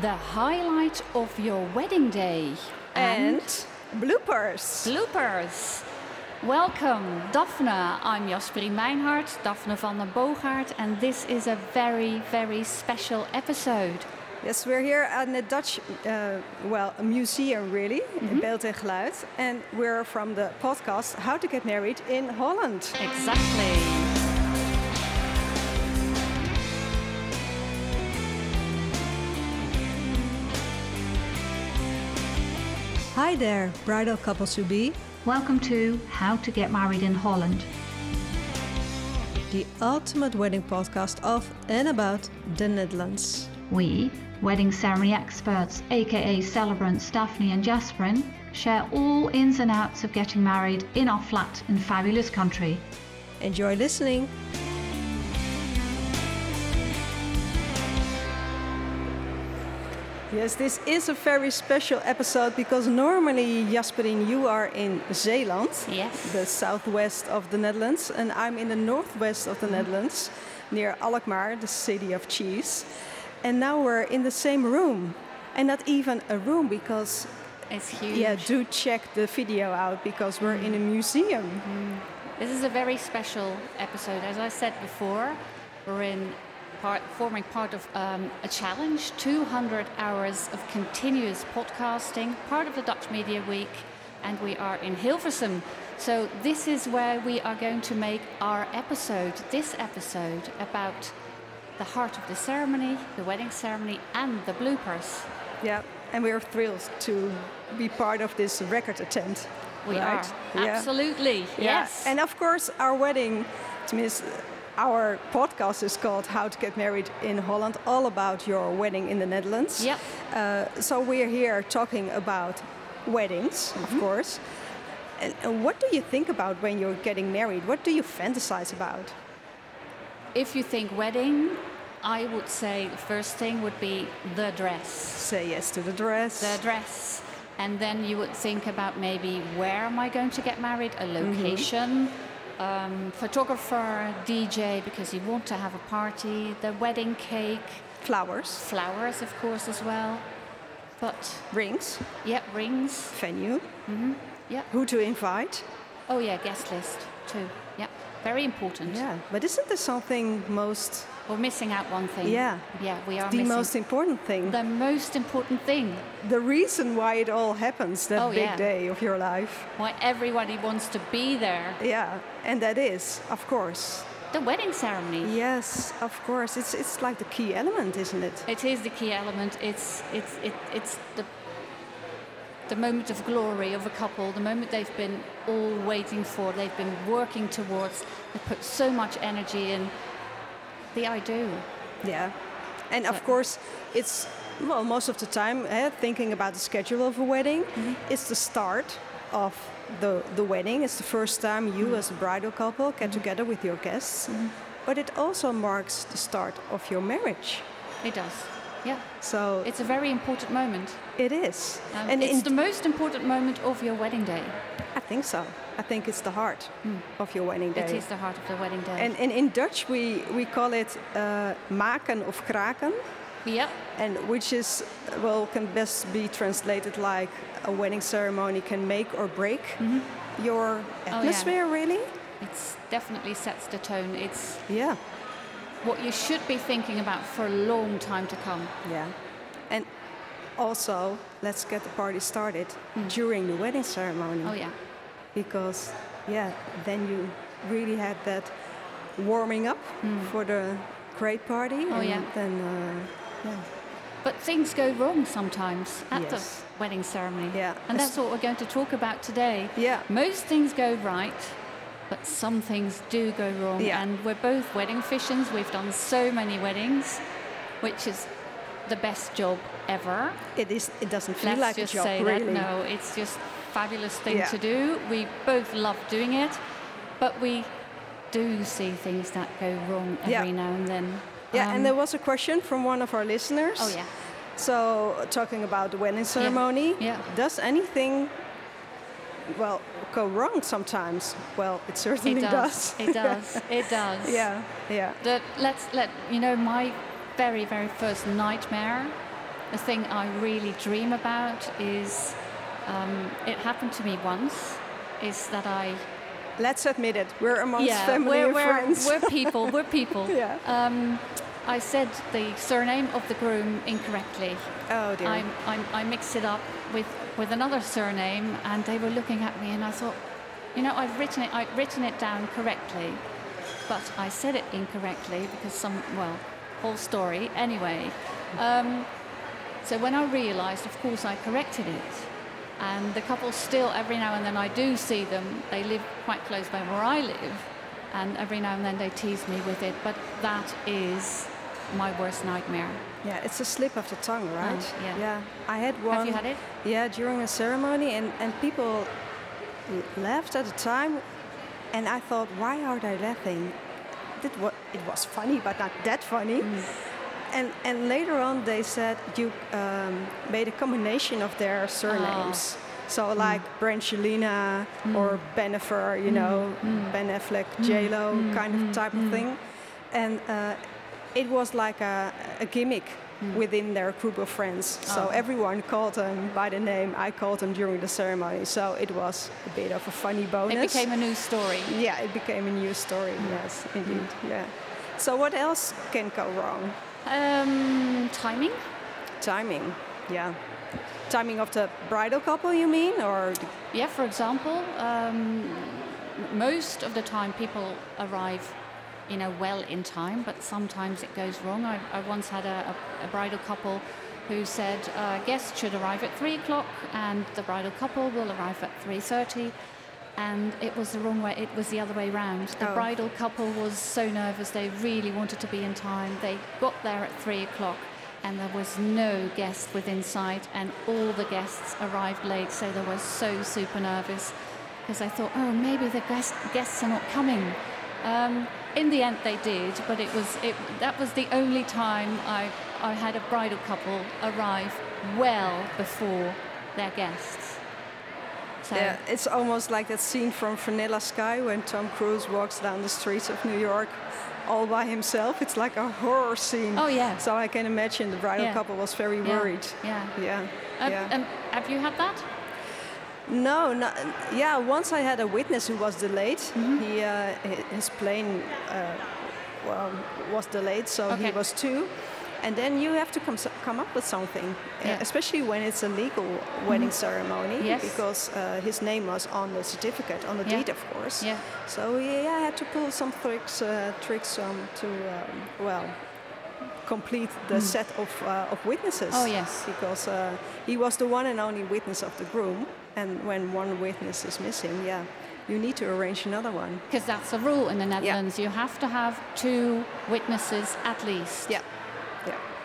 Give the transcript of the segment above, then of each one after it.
the highlight of your wedding day and bloopers. bloopers. Welcome, Daphne. I'm Jasperien Meinhardt, Daphne van den Boogaard, and this is a very, very special episode. Yes, we're here at the Dutch, uh, well, a museum really, in Beeld en Geluid. And we're from the podcast How to Get Married in Holland. Exactly. Hi there, bridal couples to be. Welcome to How to Get Married in Holland. The ultimate wedding podcast of and about the Netherlands. We, wedding ceremony experts, aka celebrants Daphne and Jasperien, share all ins and outs of getting married in our flat and fabulous country. Enjoy listening. Yes, this is a very special episode because normally, Jasperien, you are in Zeeland, Yes. the southwest of the Netherlands, and I'm in the northwest of the mm-hmm. Netherlands, near Alkmaar, the city of cheese. And now we're in the same room, and not even a room because, It's huge. yeah, do check the video out because we're in a mm-hmm. museum. Mm-hmm. This is a very special episode. As I said before, we're in part, forming part of um, a challenge 200 hours of continuous podcasting, part of the Dutch Media Week, and we are in Hilversum. So, this is where we are going to make our episode, this episode, about the heart of the ceremony, the wedding ceremony, and the bloopers. Yeah, and we're thrilled to be part of this record attempt. We right? are. Yeah. Absolutely. Yeah. Yes. And of course, our wedding, to me, is- our podcast is called How to Get Married in Holland, all about your wedding in the Netherlands. Yep. Uh, so we're here talking about weddings, Mm-hmm. of course. And, what do you think about when you're getting married? What do you fantasize about? If you think wedding, I would say the first thing would be the dress. Say yes to the dress. The dress. And then you would think about maybe where am I going to get married, a location, um, photographer, DJ, because you want to have a party, the wedding cake, Flowers, flowers, of course, as well. But, rings, yep, rings. venue, Yep. who to invite. Oh, yeah, guest list, too. Yep. Very important. Yeah, but isn't there something most, We're missing out one thing. Yeah. Yeah, we are missing. the most important thing? the most important thing. the reason why it all happens, that Oh, big yeah. day of your life. Why everybody wants to be there. Yeah, and that is, of course. The wedding ceremony. Yes, of course. It's it's like the key element, isn't it? It is the key element. It's it's it, it's the the moment of glory of a couple, the moment they've been all waiting for, they've been working towards. They put so much energy in. The I do. Yeah. And of course, it's well, most of the time, eh, thinking about the schedule of a wedding, Mm-hmm. it's the start of the, the wedding. It's the first time you, Mm-hmm. as a bridal couple, get together with your guests. But it also marks the start of your marriage. It does. Yeah. So It's a very important moment. it is. Um, and it's in- the most important moment of your wedding day. I think so. I think it's the heart mm, of your wedding day. It is the heart of the wedding day. And, and in Dutch, we, we call it uh, maken of breken, yep. and which is, well, can best be translated like a wedding ceremony can make or break mm-hmm. your oh, yeah. atmosphere, really. It definitely sets the tone. It's Yeah, what you should be thinking about for a long time to come. yeah. And also, let's get the party started mm. during the wedding ceremony. Oh yeah. Because, yeah, then you really had that warming up for the great party. Oh, and yeah. Then, uh, yeah. But things go wrong sometimes at Yes. the wedding ceremony. Yeah. And that's what we're going to talk about today. Yeah. Most things go right, but some things do go wrong. Yeah. And we're both wedding officiants. We've done so many weddings, which is the best job ever. It is. It doesn't feel Let's like a job, say really. that. No, it's just fabulous thing Yeah. to do. We both love doing it, but we do see things that go wrong every Yeah. now and then. Yeah, Um, and there was a question from one of our listeners. oh yeah. So, talking about the wedding ceremony, Yeah. does anything, well, go wrong sometimes? Well, it certainly It does. It does. It does. yeah, yeah. The, let's let you know my very very first nightmare. The thing I really dream about is um, it happened to me once. Is that I Let's admit it. We're amongst yeah family we're, and we're, friends. we're people we're people. Yeah. Um, I said the surname of the groom incorrectly. oh dear. I, I, I mixed it up with, with another surname, and they were looking at me, and I thought, you know, I've written it, I've written it down correctly, but I said it incorrectly because some, well, whole story. Anyway, um, so when I realised, of course, I corrected it, and the couple still, every now and then, I do see them. They live quite close by where I live, and every now and then they tease me with it. But that is my worst nightmare. yeah, it's a slip of the tongue, right? yeah. Yeah. I had one. Have you had it? Yeah, during a ceremony, and, and people laughed at the time, and I thought, why are they laughing? It was, it was funny, but not that funny. Mm. And, and later on, they said you um, made a combination of their surnames. Ah. So, mm. like Brangelina mm. or Bennifer, you mm. know, Ben Affleck, J Lo kind of type of thing. And uh, it was like a, a gimmick within their group of friends. So, Oh. everyone called them by the name I called them during the ceremony. So, it was a bit of a funny bonus. It became a new story. Yeah, it became a new story. Yes, indeed. Yeah. So what else can go wrong? Um, timing? Timing. Yeah. Timing of the bridal couple, you mean, or Yeah, for example, um, most of the time people arrive, you know, well in time, but sometimes it goes wrong. I, I once had a, a, a bridal couple who said uh, guests should arrive at three o'clock, and the bridal couple will arrive at three thirty. And it was the wrong way. It was the other way round. The Oh. bridal couple was so nervous; they really wanted to be in time. They got there at three o'clock, and there was no guest within sight, and all the guests arrived late. So they were so super nervous because I thought, oh, maybe the guest, guests are not coming. Um, in the end, they did, but it was it, that was the only time I I had a bridal couple arrive well before their guests. So yeah, it's almost like that scene from Vanilla Sky when Tom Cruise walks down the streets of New York all by himself. It's like a horror scene. Oh, yeah. So I can imagine the bridal Yeah. couple was very worried. Yeah. Yeah. Um, yeah. um, have you had that? No, no, yeah. Once I had a witness who was delayed. Mm-hmm. He, uh, his plane, uh, well, was delayed, so he was two. And then you have to come come up with something, uh, Yeah. Mm-hmm. especially when it's a legal wedding ceremony, Yes. because uh, his name was on the certificate, on the Yeah. deed, of course. Yeah. So yeah, I had to pull some tricks, uh, tricks um, to um, well complete the set of uh, of witnesses. Oh, yes. because uh, he was the one and only witness of the groom, and when one witness is missing, yeah, you need to arrange another one. Because that's a rule in the Netherlands. Yeah. You have to have two witnesses at least. Yeah.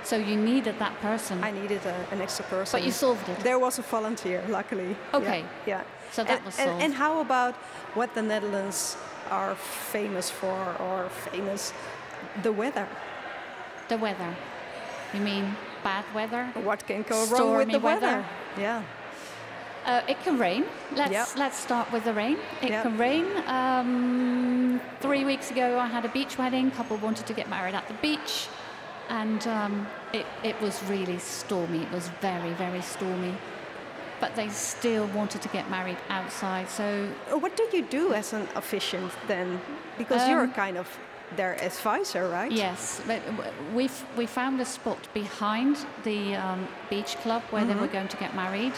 So you needed that person. I needed a, an extra person. but you solved it. There was a volunteer, luckily. Yeah, Okay. Yeah. So that and, was solved. and how about what the Netherlands are famous for, or famous, the weather? The weather. You mean bad weather? What can go wrong with the weather? weather. Yeah. Uh, it can rain. Let's Yeah. let's start with the rain. It Yeah. can rain. Um, three weeks ago, I had a beach wedding. Couple wanted to get married at the beach, and um, it it was really stormy. It was very very stormy, but they still wanted to get married outside. So Uh, What do you do as an officiant then? Because you're Um, kind of their advisor, right? Yes, we we found a spot behind the um, beach club where they were going to get married,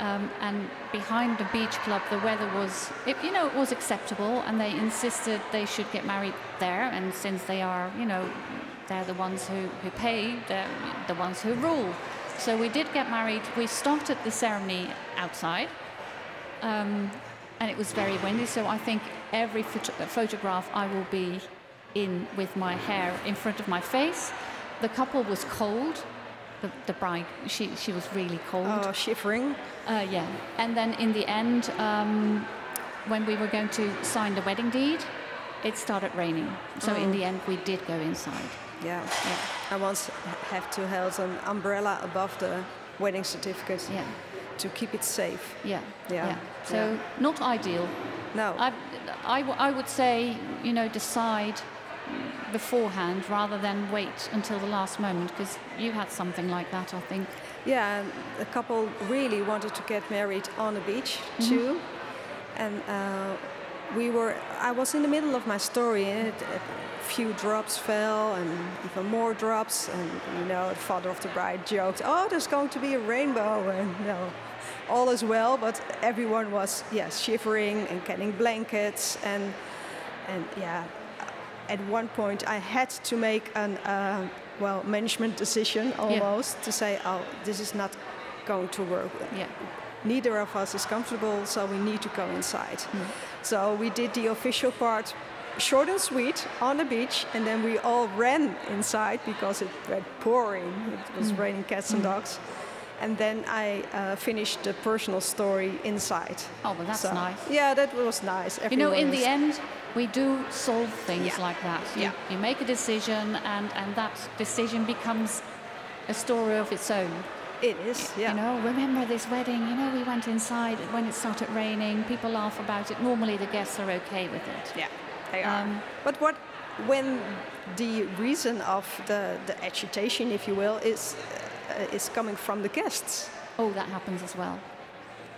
um, and behind the beach club the weather was, it, you know, it was acceptable, and they insisted they should get married there, and since they are, you know, they're the ones who who pay, they're the ones who rule. So we did get married. We started the ceremony outside. Um, and it was very windy, so I think every photo- photograph I will be in with my hair in front of my face. The couple was cold, the, the bride, she, she was really cold. Oh, shivering. Uh, yeah. And then in the end, um, when we were going to sign the wedding deed, it started raining. So in the end, we did go inside. Yeah. Yeah. I once have to hold an umbrella above the wedding certificate Yeah. to keep it safe. Yeah. Yeah. So Yeah. not ideal. No. I, I, w- I would say, you know, decide beforehand rather than wait until the last moment because you had something like that, I think. Yeah, a couple really wanted to get married on the beach too, and uh, we were. I was in the middle of my story, and it, a few drops fell, and even more drops, and you know, the father of the bride joked, "Oh, there's going to be a rainbow," and you know, all is well, but everyone was yes shivering and getting blankets, and and yeah. At one point, I had to make an uh, well management decision almost to say, "Oh, this is not going to work. Yeah. Neither of us is comfortable, so we need to go inside." Hmm. So we did the official part, short and sweet, on the beach, and then we all ran inside because it was pouring. It was hmm. raining cats and hmm. dogs. And then I uh, finished the personal story inside. Oh, well, that's So, nice. Yeah, that was nice. You know, in Everyone the end, we do solve things Yeah. like that. You, Yeah. you make a decision, and, and that decision becomes a story of its own. It is. Yeah. You know, remember this wedding? You know, we went inside when it started raining. People laugh about it. Normally, the guests are okay with it. Yeah, they are. Um, but what when the reason of the, the agitation, if you will, is uh, is coming from the guests? Oh, that happens as well.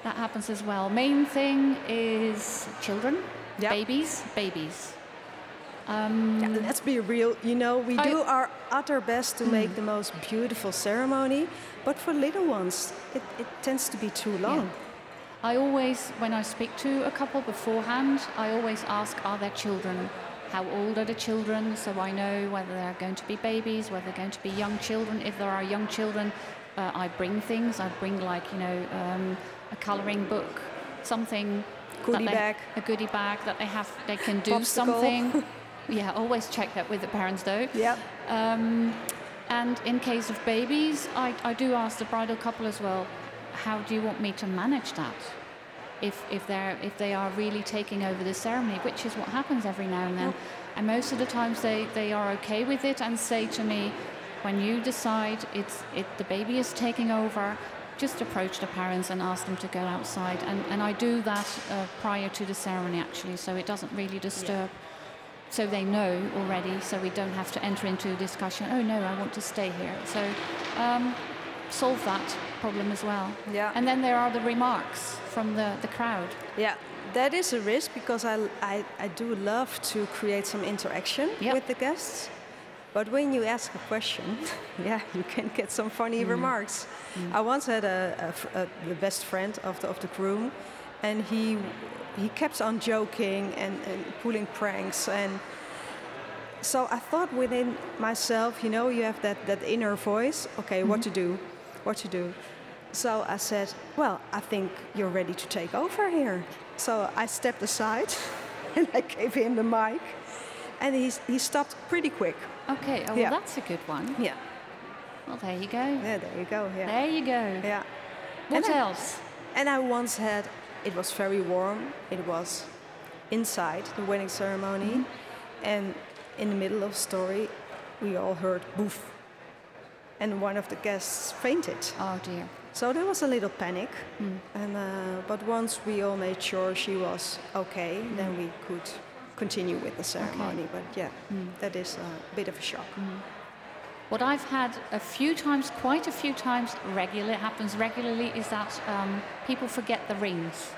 That happens as well. Main thing is children, babies, babies. Um, Yeah, let's be real. You know, we I- do our utter best to make the most beautiful ceremony, but for little ones, it, it tends to be too long. I always, when I speak to a couple beforehand, I always ask, are there children? How old are the children? So I know whether they're going to be babies, whether they're going to be young children. If there are young children, uh, I bring things. I bring like you know um, a colouring book, something. Goodie they- bag. A goodie bag that they have. They can do Popsicle. something. yeah, always check that with the parents though. Yep. Um, and in case of babies, I, I do ask the bridal couple as well, how do you want me to manage that? If, if, they're, if they are really taking over the ceremony, which is what happens every now and then. And most of the times they, they are okay with it and say to me, when you decide it's, it, the baby is taking over, just approach the parents and ask them to go outside. And, and I do that uh, prior to the ceremony actually, so it doesn't really disturb so they know already, so we don't have to enter into a discussion, oh no, I want to stay here. So um, solve that problem as well. Yeah. And then there are the remarks from the, the crowd. Yeah, that is a risk because I, I, I do love to create some interaction Yep. with the guests. But when you ask a question, yeah, you can get some funny remarks. I once had a, a a- the best friend of the, of the groom, and he he kept on joking and, and pulling pranks and so I thought within myself, you know, you have that, that inner voice, okay, what mm-hmm. to do, what to do. So I said, well, I think you're ready to take over here. So I stepped aside and I gave him the mic. And he, he stopped pretty quick. Okay, oh, well, Yeah. that's a good one. Yeah. Well, there you go. Yeah, there you go. Yeah. There you go. Yeah. What And I- else? And I once had, it was very warm. It was inside the wedding ceremony. Mm-hmm. And in the middle of the story, we all heard boof. And one of the guests fainted. Oh dear. So there was a little panic. Mm. And, uh, but once we all made sure she was okay, mm. then we could continue with the ceremony. But yeah, mm. that is a bit of a shock. What I've had a few times, quite a few times, regular, it happens regularly, is that um, people forget the rings.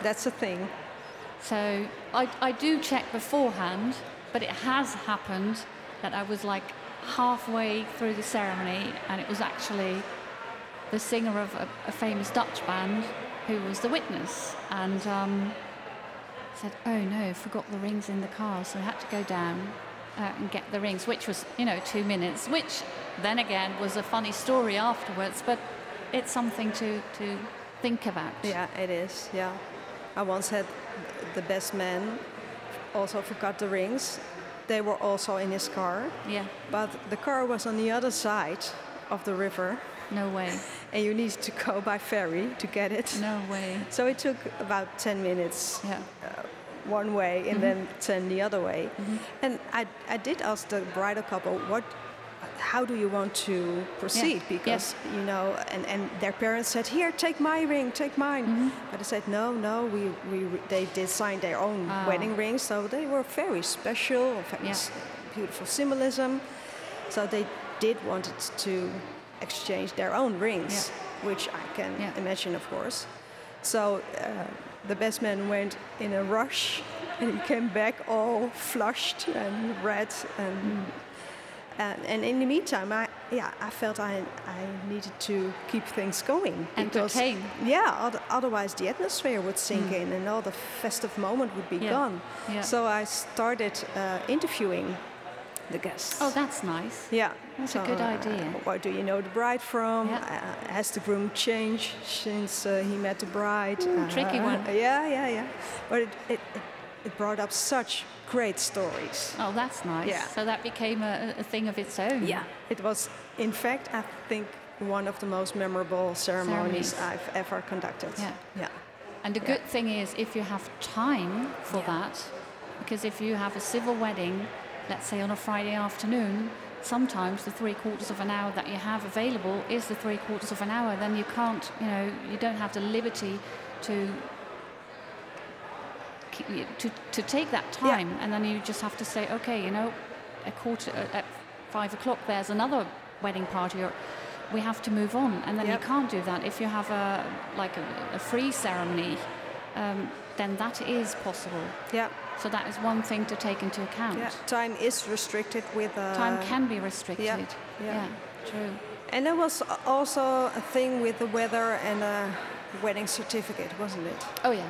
That's a thing. So I, I do check beforehand, but it has happened that I was like halfway through the ceremony and it was actually the singer of a, a famous Dutch band who was the witness and um, said, oh no, forgot the rings in the car, so I had to go down uh, and get the rings, which was, you know, two minutes, which then again was a funny story afterwards, but it's something to, to think about. Yeah, it is. Yeah. I once had the best man also forgot the rings. They were also in his car, Yeah. but the car was on the other side of the river, No way. and you need to go by ferry to get it. No way. So it took about 10 minutes Yeah. One way and then 10 the other way. Mm-hmm. And I, I did ask the bridal couple, what, how do you want to proceed? Yeah. Because, you know, and, and their parents said, here, take my ring, take mine. Mm-hmm. But I said, no, no, we, we, they designed their own Ah. wedding rings, so they were very special, very Yeah. s- beautiful symbolism. So they did wanted to exchange their own rings, which I can Yeah. imagine, of course. So uh, the best man went in a rush, and he came back all flushed and red, and Mm. and, and in the meantime, I yeah I felt I I needed to keep things going because Entertain. yeah, otherwise the atmosphere would sink in, and all the festive moment would be Mm. Yeah. gone. Yeah. So I started uh, interviewing the guests. Oh, that's nice. Yeah, That's a good idea. Where do you know the bride from? Yeah. Uh, has the groom changed since uh, he met the bride? Ooh, tricky one. Yeah, yeah, yeah. But it, it, it, it brought up such great stories. Oh, that's nice. Yeah. So that became a, a thing of its own. Yeah. It was, in fact, I think one of the most memorable ceremonies, Ceremonies. I've ever conducted. Yeah. Yeah. And the Yeah. good thing is, if you have time for Yeah. that, because if you have a civil wedding, let's say on a Friday afternoon, sometimes the three quarters of an hour that you have available is the three quarters of an hour. Then you can't, you know, you don't have the liberty to to, to take that Yeah. time, and then you just have to say, okay, you know, a quarter at five o'clock, there's another wedding party, or we have to move on, and then Yep. you can't do that. If you have a like a, a free ceremony, um, then that is possible. Yeah. So that is one thing to take into account. yeah. Time is restricted with. Uh, Time can be restricted. yeah. Yeah. true. And there was also a thing with the weather and a wedding certificate, wasn't it? Oh yeah,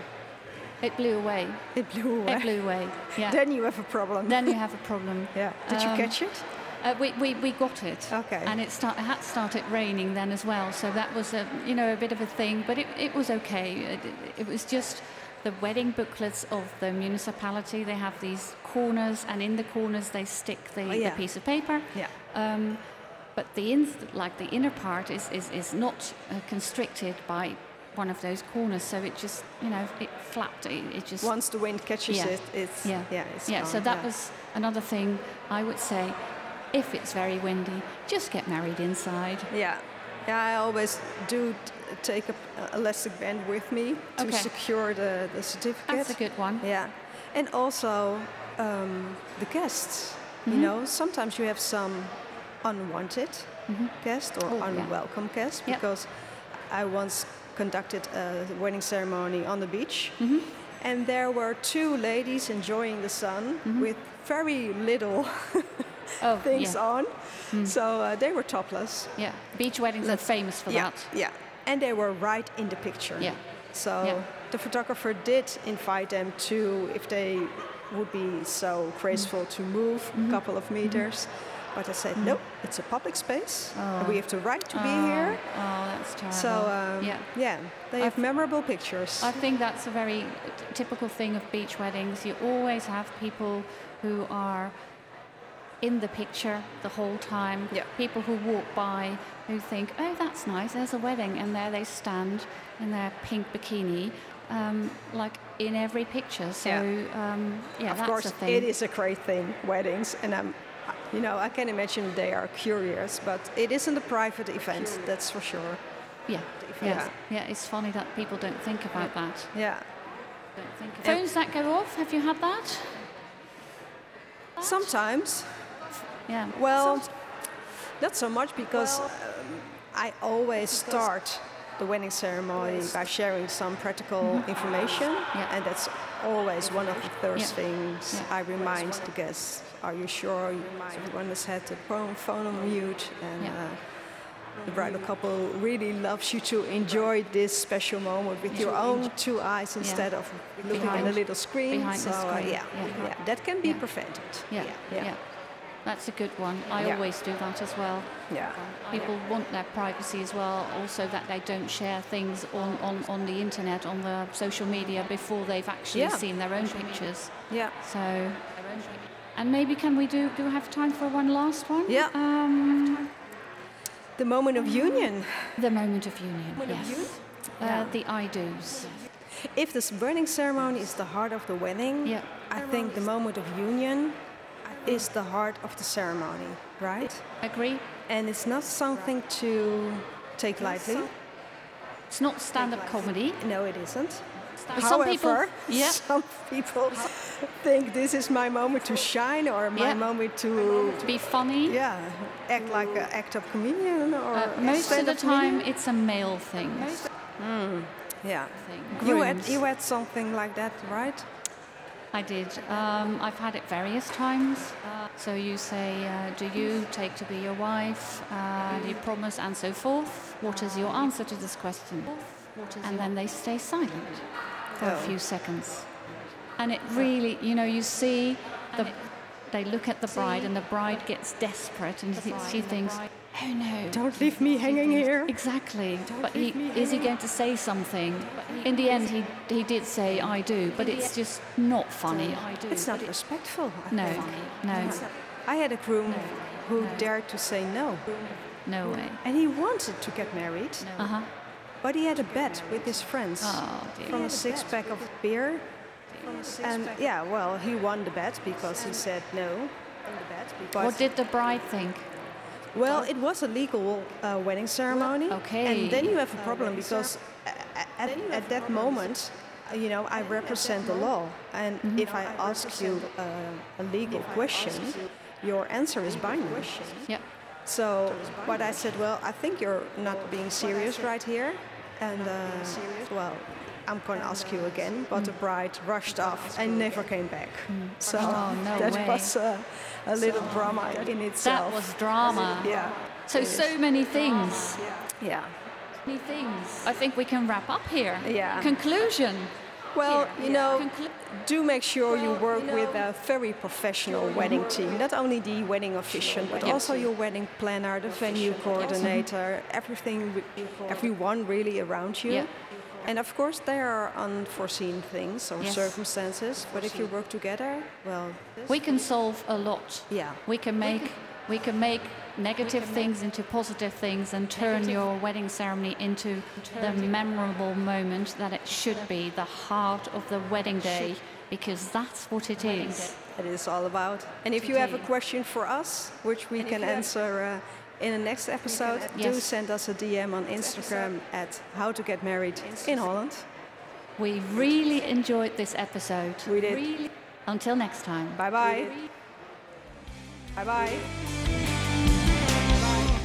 it blew away. It blew away. It blew away. Yeah. Then you have a problem. then you have a problem. yeah. Did you Um, catch it? Uh, we, we, we got it. Okay. And it, start, it had started raining then as well, so that was a you know a bit of a thing, but it, it was okay. It, it was just the wedding booklets of the municipality. They have these corners, and in the corners they stick the, Oh, yeah. the piece of paper. Yeah. Um, but the in, like the inner part is is, is not uh, constricted by one of those corners, so it just you know it flapped. It, it just Once the wind catches Yeah. it, it's yeah. yeah, it's yeah, so that yeah. was another thing I would say. If it's very windy, just get married inside. Yeah, yeah. I always do take a a elastic band with me to Okay. secure the, the certificate. That's a good one. Yeah, and also um, the guests. Mm-hmm. You know, sometimes you have some unwanted guest or Oh, yeah. unwelcome guest Yep. because I once conducted a wedding ceremony on the beach. Mm-hmm. And there were two ladies enjoying the sun with very little Oh, things yeah. on. So uh, they were topless. Yeah, beach weddings are famous for yeah, that. Yeah, and they were right in the picture. Yeah. So Yeah. the photographer did invite them to, if they would be so graceful to move Mm-hmm. a couple of meters. But I said, no, it's a public space. and We have the right to be Oh, here. Oh, that's terrible. So um, yeah. yeah, they have I've- memorable pictures. I think that's a very t- typical thing of beach weddings. You always have people who are in the picture the whole time. Yeah. People who walk by who think, oh, that's nice, there's a wedding. And there they stand in their pink bikini, um, like in every picture. So, Yeah. um, yeah, of course, it is a great thing, weddings, and I'm, you know, I can imagine they are curious, but it isn't a private event, that's for sure. Yeah. Yeah. Yeah, it's funny that people don't think about that. Yeah. Don't think of Phones that go off, have you had that? Sometimes, Yeah. well, not so much because um, I always start the wedding ceremony by sharing some practical information, Mm-hmm. Yeah. and that's always one of the first Yeah. things Yeah. I remind the guests. Are you sure everyone has had the phone, phone on mute? And Yeah. uh, the bridal couple really loves you to enjoy this special moment with your own two eyes instead of looking at a little screen. behind the so, uh, screen. yeah, Yeah. yeah, that can be Yeah. prevented. Yeah, yeah, That's a good one. I Yeah. always do that as well. yeah. People want their privacy as well, also that they don't share things on, on, on the internet, on the social media before they've actually Yeah. seen their own pictures. Yeah. So, and maybe can we do, do we have time for one last one? Yeah. Um, The moment of union. The moment of union, Moment of yes. Uh, Yeah. The I do's. If this burning ceremony is the heart of the wedding, Yeah. I think the moment of union is the heart of the ceremony, right? Agree? And it's not something to take lightly. It's not stand up comedy. No, it isn't. But some people, However, yeah, some people think this is my moment to shine or my Yeah. moment to, be funny. yeah, act like an act-up comedian or Uh, most of the stand-up time, comedian. it's a male thing. yeah. thing. You had, you had something like that, right? I did. Um, I've had it various times. Uh, so you say, uh, "Do you take to be your wife? Uh, do you promise?" and so forth. What is your answer to this question? And then they stay silent for a Oh. few seconds, and it really, you know, you see the. They look at the bride, and the bride gets desperate, and she, she thinks, "Oh no, Don't leave me hanging here. Exactly. But he, is he going to say something? In the end, he, he did say, I do, but it's just not funny. It's not respectful. I No, think. no, I had a groom who dared to say no, no way. and he wanted to get married, No. Uh huh. but he had a bet with his friends Oh, dear. from a six pack of beer. And yeah, well, he won the bet because he said no. But, What did the bride think? Well, it was a legal uh, wedding ceremony. Okay. And then you have a problem because at, at that moment, uh, you know, I represent the law. And if I ask you uh, a legal question, your answer is binding. Yep. So, but I said, well, I think you're not being serious right here. And, uh, well, I'm going to ask you again. But the bride rushed off and never came back. So Oh, no that way. was uh, a little drama in itself. That was drama. yeah. So, so many things. Yeah. Many things. I think we can wrap up here. Yeah. Conclusion. Well, you know, Conclu- do make sure you work with a very professional wedding team. Not only the wedding officiant, but Yeah. also your wedding planner, the venue coordinator, everything, everyone really around you. Yeah. And of course, there are unforeseen things or Yes. circumstances. But if you work together, well, we can solve a lot. yeah, We can make we can make negative things into positive things and turn your wedding ceremony into the memorable moment that it should be, the heart of the wedding day, because that's what it is. it is all about. And if you have a question for us, which we can answer uh, in the next episode, do Yes. send us a DM on Instagram at How to Get Married in Holland. We really enjoyed this episode. We did. Really. Until next time. Bye bye. Bye bye.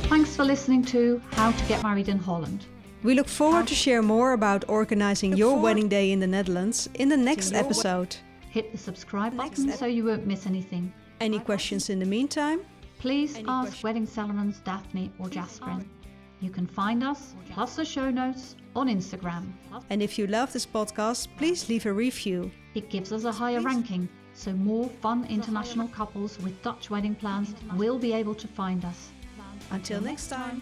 Thanks for listening to How to Get Married in Holland. We look forward to share more about organizing your wedding day in the Netherlands in the next episode. Hit the subscribe button so you won't miss anything. Any questions in the meantime? Please ask Wedding Celebrants Daphne or Jasperien. You can find us, plus the show notes, on Instagram. And if you love this podcast, please leave a review. It gives us a higher ranking, so more fun international couples with Dutch wedding plans will be able to find us. Until next time.